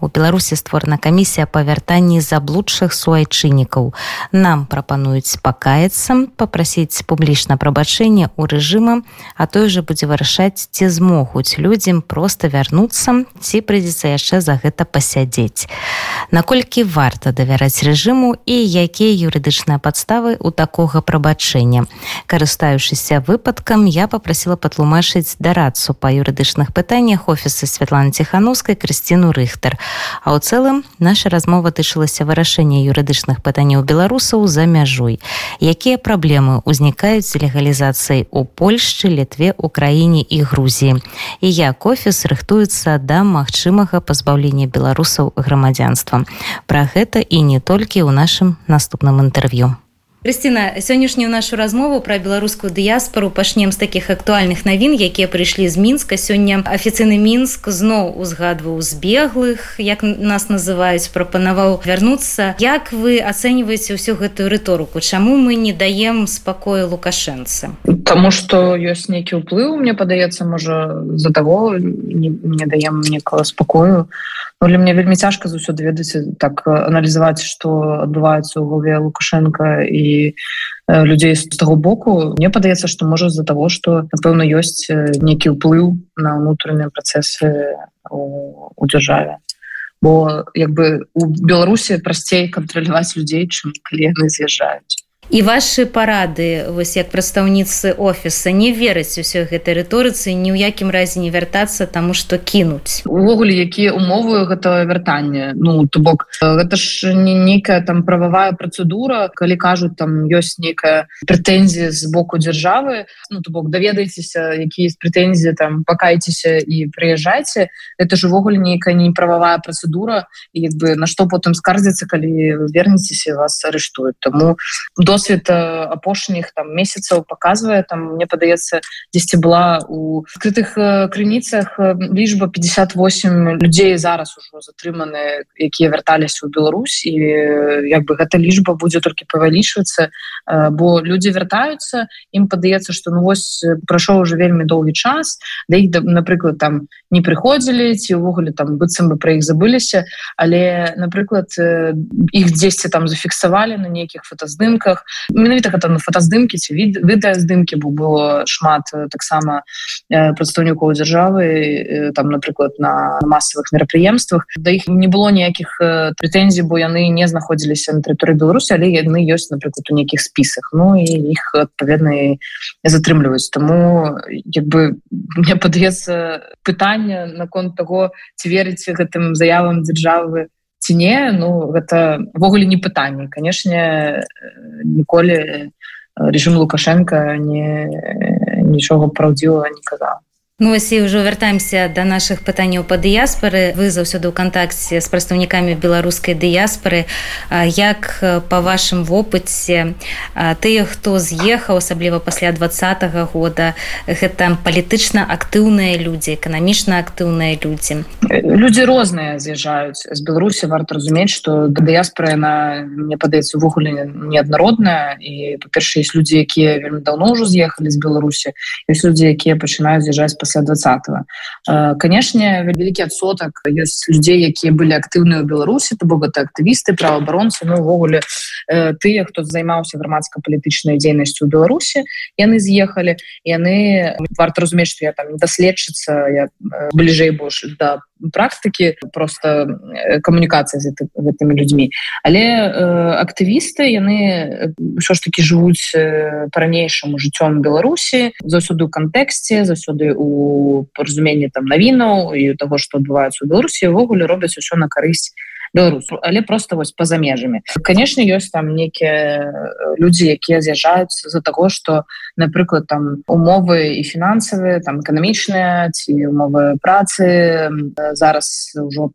У беларусі створана камісія па вяртанні заблудшых суайчыннікаў. Нам прапануюць пакаяцца попрасіць публічна прабачэнне у рэжыма а той же будзе вырашаць ці змогуць людзям просто вярнуцца ці прыйдзецца яшчэ за гэта пасядзець. Наколькі варта давяраць рэжыму і якія юрыдычныя падставы у такога прабачэння? Карыстаючыся выпадкам я попрасила патлумачыць дарацу па юрыдычных пытаннях офісы Святланы ціхановскай Крысціну рыхтар А ў цэлым наша размова тычылася вырашэння юрыдычных пытанняў беларусаў за мяжой. Якія праблемы ўзнікаюць з легалізацыяй у Польшчы, літве, Украіне і Грузіі. І як офіс рыхтуецца да магчымага пазбаўлення беларусаў грамадзянства. Пра гэта і не толькі ў нашым наступным інтэрв'ю. Крысціна сённяшнюю нашу размову пра беларускую дыяспору пачнем з такіх актуальных навін якія прыйшлі з мінска. Сёння афіцыйны мінск зноў узгадваў збеглых як нас называюць прапанаваў вярнуцца. Як вы ацэньваеце ўсю гэтую рыторыку? Чаму мы не даем спакою лукашэнцы? Таму што ёсць нейкі ўплыў мне падаецца можа за таго не, не даем некага спакою. Ну, для мне вельмі цяжка заўсёды ведаць так аналізаваць што адбываецца ў галаве лукашенко і людзей з таго боку. Мне падаецца што можа з-за того што напэўна ёсць нейкі ўплыў на ўнутраныя працэсы у, дзяржаве бо як бы у беларусі прасцей кантраляваць людзей чым калі яны з'язджаюць і ваши парады вось як прадстаўніцы офіса не верыць усё гэтай рыторыцы ні ў якім разе не вяртацца таму что кінуць. Увогуле якія умовы гэтага вяртання? Ну то бок гэта ж не нейкая там прававая працэдура калі кажуць там ёсць нейкая прэтэнзія з боку дзяржавы. Ну то бок даведайцеся які есть прэтэнзіі там пакайцеся і прыязджайце. Это ж увогуле нейкая неправавая працэдура як бы на што потым скардзіцца калі вернецеся вас арыштуюць. Тому до досвед апошніх там месяцаў показывае там мне падаецца дзесьці была у скрытых крыніцах лічба 58 людзей зараз ужо затрыманы якія вярталіся ў Беларусь. І як бы гэта лічба будзе толькі павялічвацца бо людзі вяртаюцца ім падаецца што ну вось прайшоў уже вельмі доўгі час да іх напрыклад там не прыходзілі ці ўвогуле там быццам бы пра іх забыліся але напрыклад іх дзесьці там зафіксавалі на нейкіх фотаздымках менавіта гэта на фотаздымкі ці від відэаздымкі бо было шмат таксама прадстаўнікоў дзяржавы там напрыклад на масавых мерапрыемствах да іх не было ніякіх прэтэнзій бо яны не знаходзіліся на тэрыторыі беларусі але яны ёсць напрыклад у нейкіх спісах Ну і іх адпаведна затрымліваюць тому як бы мне падаецца пытанне наконт того ці верыце гэтым заявам дзяржавы ці не ну гэтавогуле не пытанне канешне ніколі режим лукашенко не нічога праўдзівага не казаў Ну, ось і ўжо вяртаемся да нашых пытанняў па дыяспары вы заўсёды ў кантакце з прадстаўнікамі беларускай дыяспары як па вашым вопыце тыя хто з'ехаў асабліва пасля двадцатого года гэта палітычна актыўныя людзі эканамічна актыўныя людзі людзі розныя з'язджаюць з беларусі варта разумець што дыяспора яна мне падаецца увогуле неаднародная і па-перша есть людзі якія вельмі даўно ўжо з'ехалі з беларусі ёсць людзі якія пачынаюць з'язджаць па пасля двадцатого. Канешне вялікі адсотак ёсць людзей якія былі актыўныя ў беларусі то бок гэта актывісты праваабаронцы ну увогуле тыя хто займаўся грамадска-палітычнай дзейнасцю ў беларусі яны з'ехалі яны варта разумець што я там не даследчыцца я бліжэй больш да практыкі просто камунікацыя з гэтымі людзьмі. Але э, актывісты яны ўсё ж таки жывуць по-ранейшаму жыццём беларусі заўсёды у кантэксце заўсёды у паразуменні там навінаў і таго што адбываецца у беларусі ўвогуле робяць усё на карысць беларусу але просто вось по-за межамі. Конечно ёсць там некія людзі якія з'язджаюць з-за того что напрыклад там умовы і фінансавыя там эканамічныя ці умовы працы зараз ўжо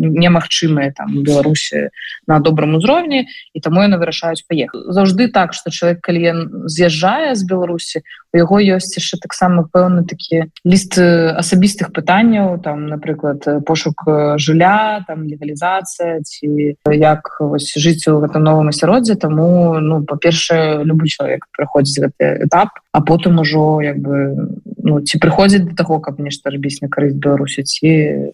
немагчымыя там беларусі на добрым узроўні і таму яны вырашаюць паехаць. Заўжды так что чалавек калі ён з'язджае з беларусі у яго ёсць яшчэ таксама пэўны такі ліст асабістых пытанняў там напрыклад пошук жылля там легалізацыя ці як вось жыць у гэтым новым асяроддзе. Таму ну па-першае любы чалавек прыходзіць гэты этап а потым ужо як бы ну ці прыходзіць до таго каб нешта рабіць на карысць беларусі ці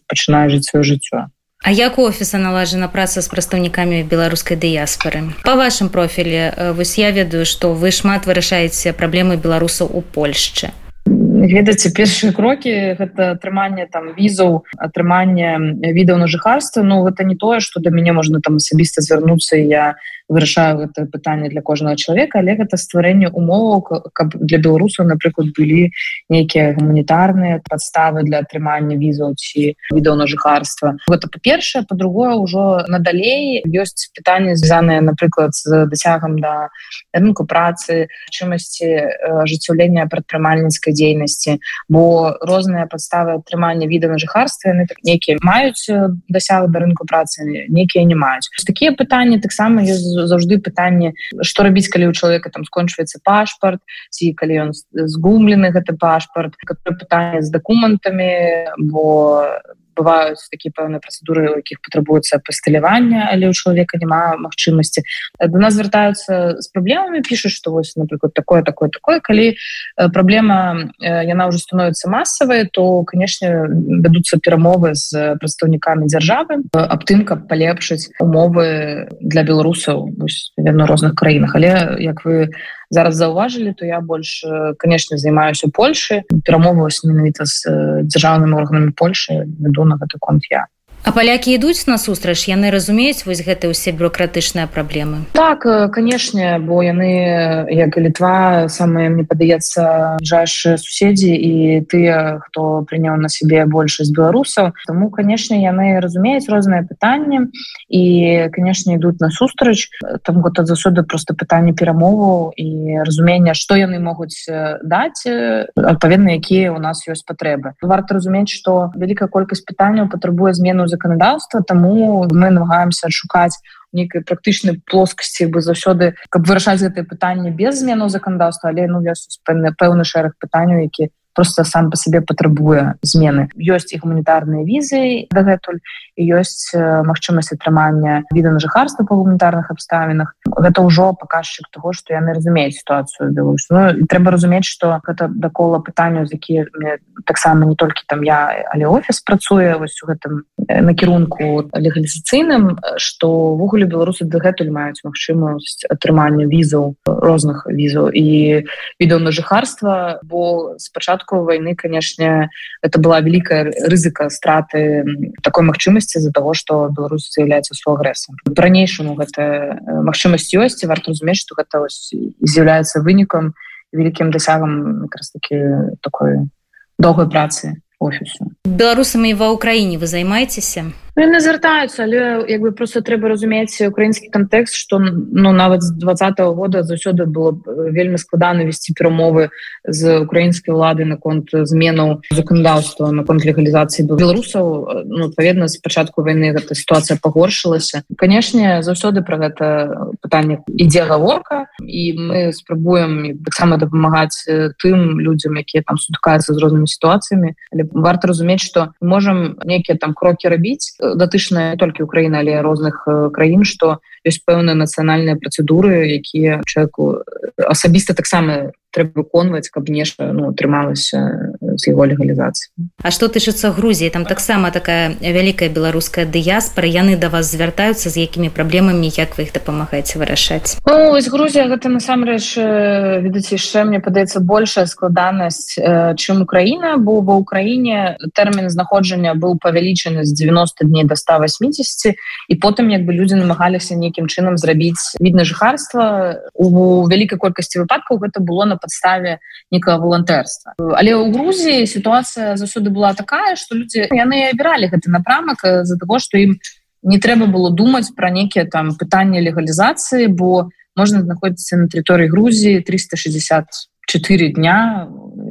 пачынае жыць сваё жыццё А як у офіса налажана праца з прадстаўнікамі беларускай дыяспары по вашым профілі вось я ведаю што вы шмат вырашаеце праблемы беларусаў у Польшчы. Ведаце першыя крокі гэта атрыманне там візаў атрыманне відаў на жыхарства. Ну гэта не тое што да мяне можна там асабіста звярнуцца я вырашаю гэта пытанне для кожнага чалавека але гэта стварэнне умоваў каб для беларусаў напрыклад былі нейкія гуманітарныя падставы для атрымання візаў ці відаў на жыхарства гэта па-першае по-другое ўжо надалей ёсць пытанне звязаныя напрыклад з дасягам да рынку працы чымасці ажыццяўлення прадпрымальніцкай дзейнасці бо розныя падставы атрымання віда на жыхарстве яны так нейкія маюць дасяг да рынку працы нейкія не маюць такія пытанні таксама ёсць заўжды пытанне што рабіць калі у чалавека там скончваецца пашпарт ці калі ён згумлены гэты пашпарт пытанне з дакументамі бо бываюць такія пэўныя працэдуры у якіх патрабуецца пасталявання але ў чалавека няма магчымасці до нас звяртаюцца з праблемамі пішуць што вось напрыклад такое такое такое. Калі праблема яна ўжо становіцца масавай то канешне вядуцца перамовы з прадстаўнікамі дзяржавы аб тым каб палепшыць умовы для беларусаў на розных краінах але як вы зараз заўважылі то я больш канешне займаюся Польшы перамовы менавіта з дзяржаўнымі органамі Польшы веду на гэты конт я А палякі ідуць насустрач яны разумеюць вось гэты ўсе бюрократычныя праблемы? Так канешне бо яны як і літва самыя мне падаецца бліжайшыя суседзі і тыя хто прыняў на сябе большасць беларусаў. Тому канешне яны разумеюць розныя пытанні і канешне ідуць насустрач там год засуды просто пытанне перамову і разумення што яны могуць даць адпаведна якія у нас ёсць патрэбы. Варта разумець што вялікая колькасць пытанняў патрабуе змену законодаўства тому мы намагаемся адшукаць нейкай практычнай плоскасці бы заўсёды каб вырашаць гэтае пытанне без змену законодаўства але ну ёсць пэўны шэраг пытанняў які просто сам по сабе патрабуе змены. Ёсць і гуманітарныя візы дагэтуль ёсць магчымасць атрымання віда на жыхарства па гуманітарных абставінах. Гэта ўжо паказчык того што яны разумеюць сітуацыю Беларусь ну, трэба разумець што гэта дакола пытанняў з якія таксама не толькі там я але офіс працуе вось у гэтым накірунку легалізацыйным штовогуле беларусы дагэтуль маюць магчымасць атрымання візаў розных візаў і відаў на жыхарства. Бо спачатку пачатку войны конечно это была великая рызыка страты такой магчымасці за того что Беларусь з'яўляецца свой агрэсам по-ранейшаму гэта магчымасць ёсць варта разумець что гэта з'яўляецца вынікам вялікім дасягам якраз таки такой доўгой працы офісу беларусамі ва ўкраіне вы займаецеся не звяртаюцца але як бы просто трэба разумець украінскі кантэкст что ну нават з двадцатого года заўсёды было вельмі складана весці перамовы з украінскай улады наконт зменаў законодаўства наконт легалізацыі беларусаў ну, адпаведна з пачатку войны гэта сітуацыя пагоршылася канешне заўсёды про гэта пытанне ідзе гаворка і мы спрабуем таксама дапамагаць тым людзям якія там сутыкаюцца з рознымі сітуацыямі але варта разумець что можемм нейкія там крокі рабіць датычная толькі Украіна але розных краін што ёсць пэўныя нацыянальныя працэдуры якія чалавеку асабіста таксама трэба выконваць каб нешта ну атрымалася з его легалізацыі. А што тычыцца Грузіі там таксама такая вялікая беларуская дыяспара. Яны да вас звяртаюцца з якімі праблемамі як вы іх дапамагаеце вырашаць? Ну, Грузія гэта насамрэч відаць яшчэ мне падаецца большая складанасць чым Украіна бо ва ўкраіне тэрмін знаходжання быў павялічаны з 90 дней до 180 і потым як бы людзі намагаліся нейкім чынам зрабіць відна жыхарства. У вялікай колькасці выпадкаў гэта было на падставе некага волонтэрства але ў Грузіі сітуацыя заўсёды была такая что людзі яны абіралі гэты напрамак з-за того что ім не трэба было думаць пра нейкія там пытанні легалізацыі бо можна знаходзіцца на Грузіі 360 четыре дня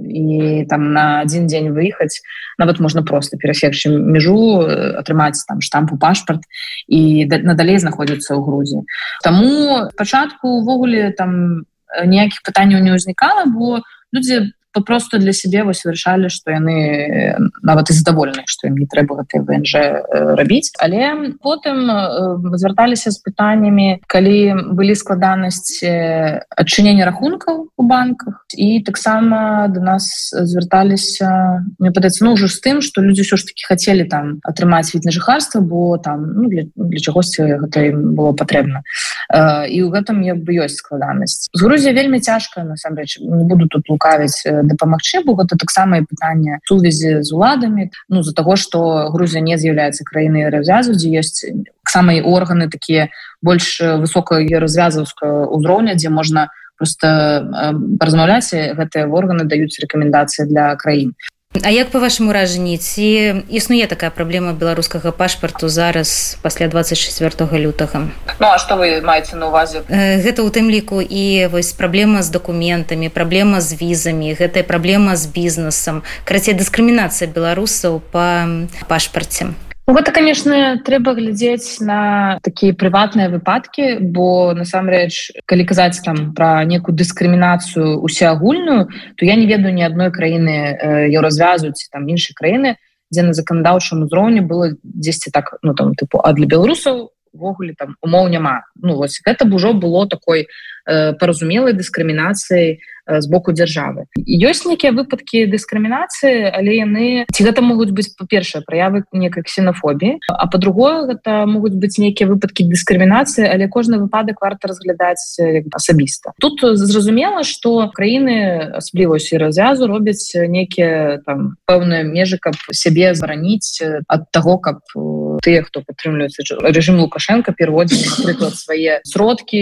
і там на один дзень выехаць нават можна просто перасекчы межу атрымаць там штампу пашпарт і надалей знаходзіцца ў грузі Таму пачатку увогуле там ніякіх пытанняў не ўзнікала бо людзі попросту для сябе вось вырашалі што яны нават і задаволены што ім не трэба гэтай ВНЖ рабіць але потым звярталіся з пытаннямі калі былі складанасці адчынення рахункаў у банках. І таксама до нас звярталіся мне падаецца ну ўжо з тым што людзі ўсё ж таки хацелі там атрымаць від на жыхарства бо там ну, для, для чагосьці гэта было патрэбна. І ў гэтым я бы ёсць складанасць. З Грузія вельмі цяжка насамрэч не буду тут лукавіць дапамагчы бо гэта таксама і пытанне сувязі з уладамі. Ну з-за того что Грузія не з'яўляецца краінай развязу дзе ёсць самыя органы такія больш высокая развязаўская ўзроўня дзе можна просто размаўляць гэтыя органы даюць рэкамендацыі для краін А як по вашаму ражанні ці існуе такая праблема беларускага пашпарту зараз пасля 24 лютага. Ну, что вы маеце на увазе гэта у тым ліку і вось праблема з дакументамі праблема з візамі гэтая праблема з бізнесам. Крацей дыскрымінацыя беларусаў па пашпарце гэта конечно трэба глядзець на такія прыватныя выпадкі бо насамрэч калі казаць там про некую дыскрымінацыю усеагульную то я не ведаю ні адной краіны еўразвязуць там іншай краіны дзе на заканадаўчым узроўні было дзесьці так ну там тыпу а для беларусаў увогуле там умоў няма. Ну вось гэта б ужо было такой э, паразумелай дыскрымінацыяй з боку дзяржавы ёсць нейкія выпадкі дыскрымінацыі але яны ці гэта могуць быць па-першае праявы некай ксенофобіі а по-другое гэта могуць быць нейкія выпадкі дыскрымінацыі але кожны выпадак варта разглядаць асабіста тут зразумела что краіны асаблівасці развязу робяць нейкія там пэўныя межы каб сябе зараніць ад таго каб тыя хто падтрымліваюцца режим лукашенко пераводзіць напрыклад свае сродкі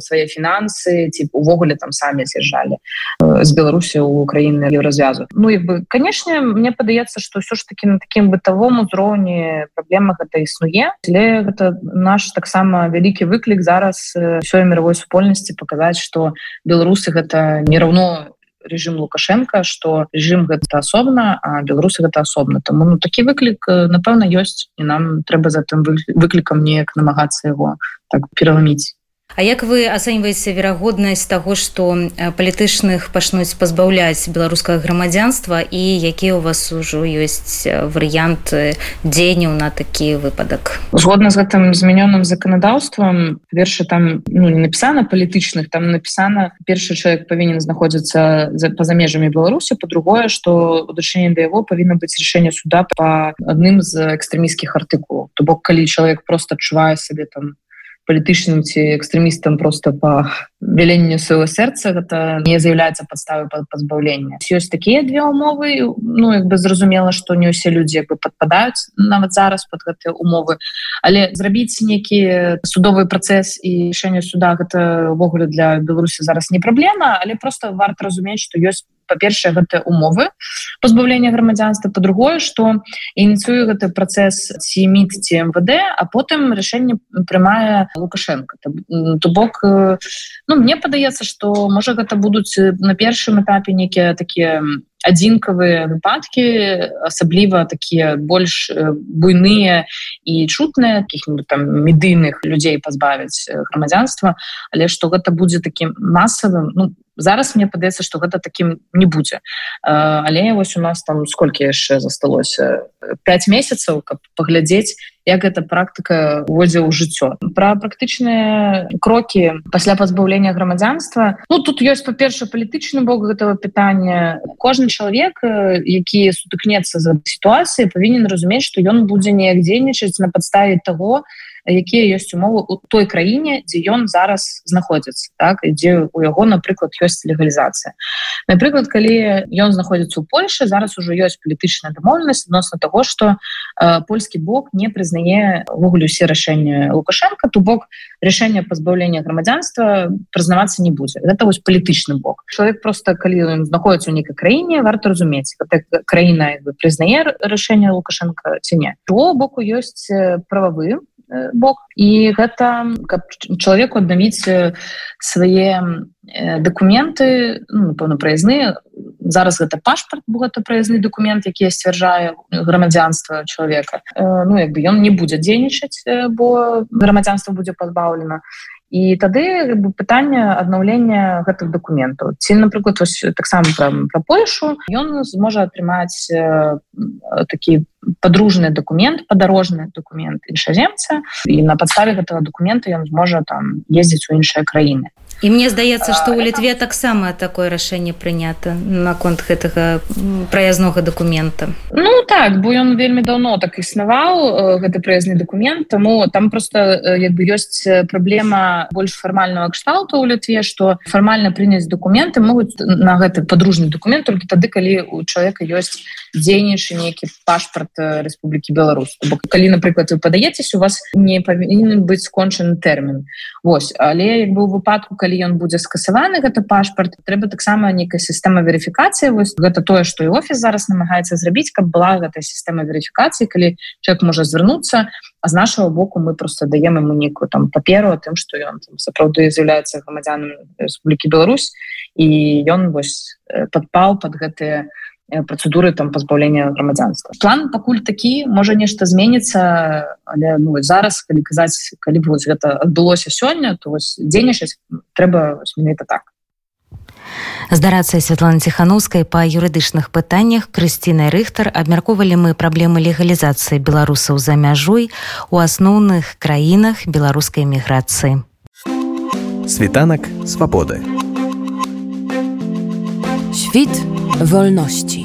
свае фінансы ці увогуле там самі з'язджалі з э, беларусі у украіны развязу ну як бы канешне мне падаецца что ўсё ж таки на таким бытавом узроўні праблема гэта існуе але гэта наш таксама вялікі выклік зараз э, мировой супольнасці паказаць что беларусы гэта не раўно режим лукашенко что режим гэта асобна а беларусы гэта асобна тому ну такі выклік э, напэўна ёсць і нам трэба за тым выклікам неяк намагацца его так пераламіць А як вы ацэньваеце верагоднасць таго, што палітычных пачнуць пазбаўляць беларускага грамадзянства і якія ў вас ужо ёсць варыянты дзеянняў на такі выпадак? Згодна з гэтым змянёным заканадаўствам верша там ну, не напісана палітычных там напісана першы чалавек павінен знаходзіцца па-за межамі Беларусі по-другое, што у дачыненне да яго павінна быць рашэнне суда па адным з экстрэміскіх артыкулаў. То бок калі чалавек просто адчувае сабе там палітычным ці экстрэмістам просто по вяленню свайго сэрца гэта не з'яўляецца падставы под пазбаўлення. Ёсць такія две умовы ну як бы зразумела што не ўсе людзі бы падпадаюць нават зараз под гэтыя умовы але зрабіць некі судовы працэс і рашэнне суда гэта ўвогуле для беларусі зараз не праблема але просто варта разумець што ёсць па-першае гэта умовы пазбаўлення грамадзянства по-другое что ініцыюе гэты працэс ці міт ці МВД а потым рашэнне прымае лукашенко то бок ну мне падаецца что можа гэта будуць на першым этапе некія такія адзінкавыя выпадкі асабліва такія больш буйныя і чутныя каких-нибудь там медыйных людзей пазбавіць грамадзянства. Але что гэта будзе таким масавым ну зараз мне падаецца что гэта таким не будзе. Але вось у нас там сколькі яшчэ засталося? 5 месяцаў каб паглядзець як эта практыка водзе ў жыццё? Про практычныя крокі пасля пазбаўлення грамадзянства. Ну тут ёсць па-перша палітычны бок гэтага пытання. Кожны чалавек які сутыкнецца за сітуацыі павінен разумець што ён будзе неяк дзейнічаць на падставе того что якія ёсць умовы у той краіне дзе ён зараз знаходзіцца так ідзе у яго напрыклад ёсць легалізацыя. Напрыклад калі ён знаходзіцца у Польше зараз ужо ёсць палітычная дамоўленасць адносна того что э, польскі бок не прызнае увогуле усе рашэння лукашенко то бок рашэння пазбаўлення грамадзянства прызнавацца не будзе гэта вось палітычны бок. Чалавек просто калі знаходіцца у нейкай краіне варта разумець краіна прызнае рашэнне лукашенко ці не то боку ёсць прававы бок і гэта каб чалавеку аднавіць свае дакументы ну, напэўна праязны. Зараз гэта пашпарт бо гэта праязны документ які сцвярджае грамадзянства чалавека. Ну як бы ён не будзе дзейнічаць бо грамадзянства будзе пазбаўлена і тады бы пытанне аднаўлення гэтых документаў ці напрыклад таксама пра, пра польшу. Ён зможа атрымаць э, такі подружны документ падарожны документ іншаземца. І на падставе гэтага документа ён зможа там ездзіць у іншыя краіны і мне здаецца что у літве таксама такое рашэнне прынята наконт гэтага праязнога документа. Ну так бо ён вельмі давно так існаваў гэты праязны документ тому там просто як бы ёсць праблема больш фармального кшталту у літве что фармальна прыняць документы могуць на гэты подружны документ только тады калі у человека ёсць дзейнейшы нейкі пашпарт Республікі Беларусь. Бо калі напрыклад вы падаецесь у вас не павінен быць скончаны тэрмін Вось але як бы выпадку калі ён будзе скасаваны гэта пашпарт трэба таксама нейкая сістэма верыфікацыі вось гэта тое што і офіс зараз намагаецца зрабіць каб была гэтая сістэма верыфікацыі калі человек можа звярнуцца а з нашего боку мы просто даем ему нейкую там паперу о тым что ён сапраўды з'яўляецца грамадзянам Республікі Беларусь і ён вось падпал под гэтые працэдуры там пазбаўлення грамадзянства план пакуль такі можа нешта зменіцца але ну, зараз калі казаць калі б вось гэта адбылося сёння то вось дзейнічаць трэба менавіта так. Здарацыя Святлана ціхановскай па юрыдычных пытаннях Крысцінай рыхтар. Абмяркоўвалі мы праблемы легалізацыі беларусаў за мяжой у асноўных краінах беларускай міграцыі світанак свабоды Świt wolności.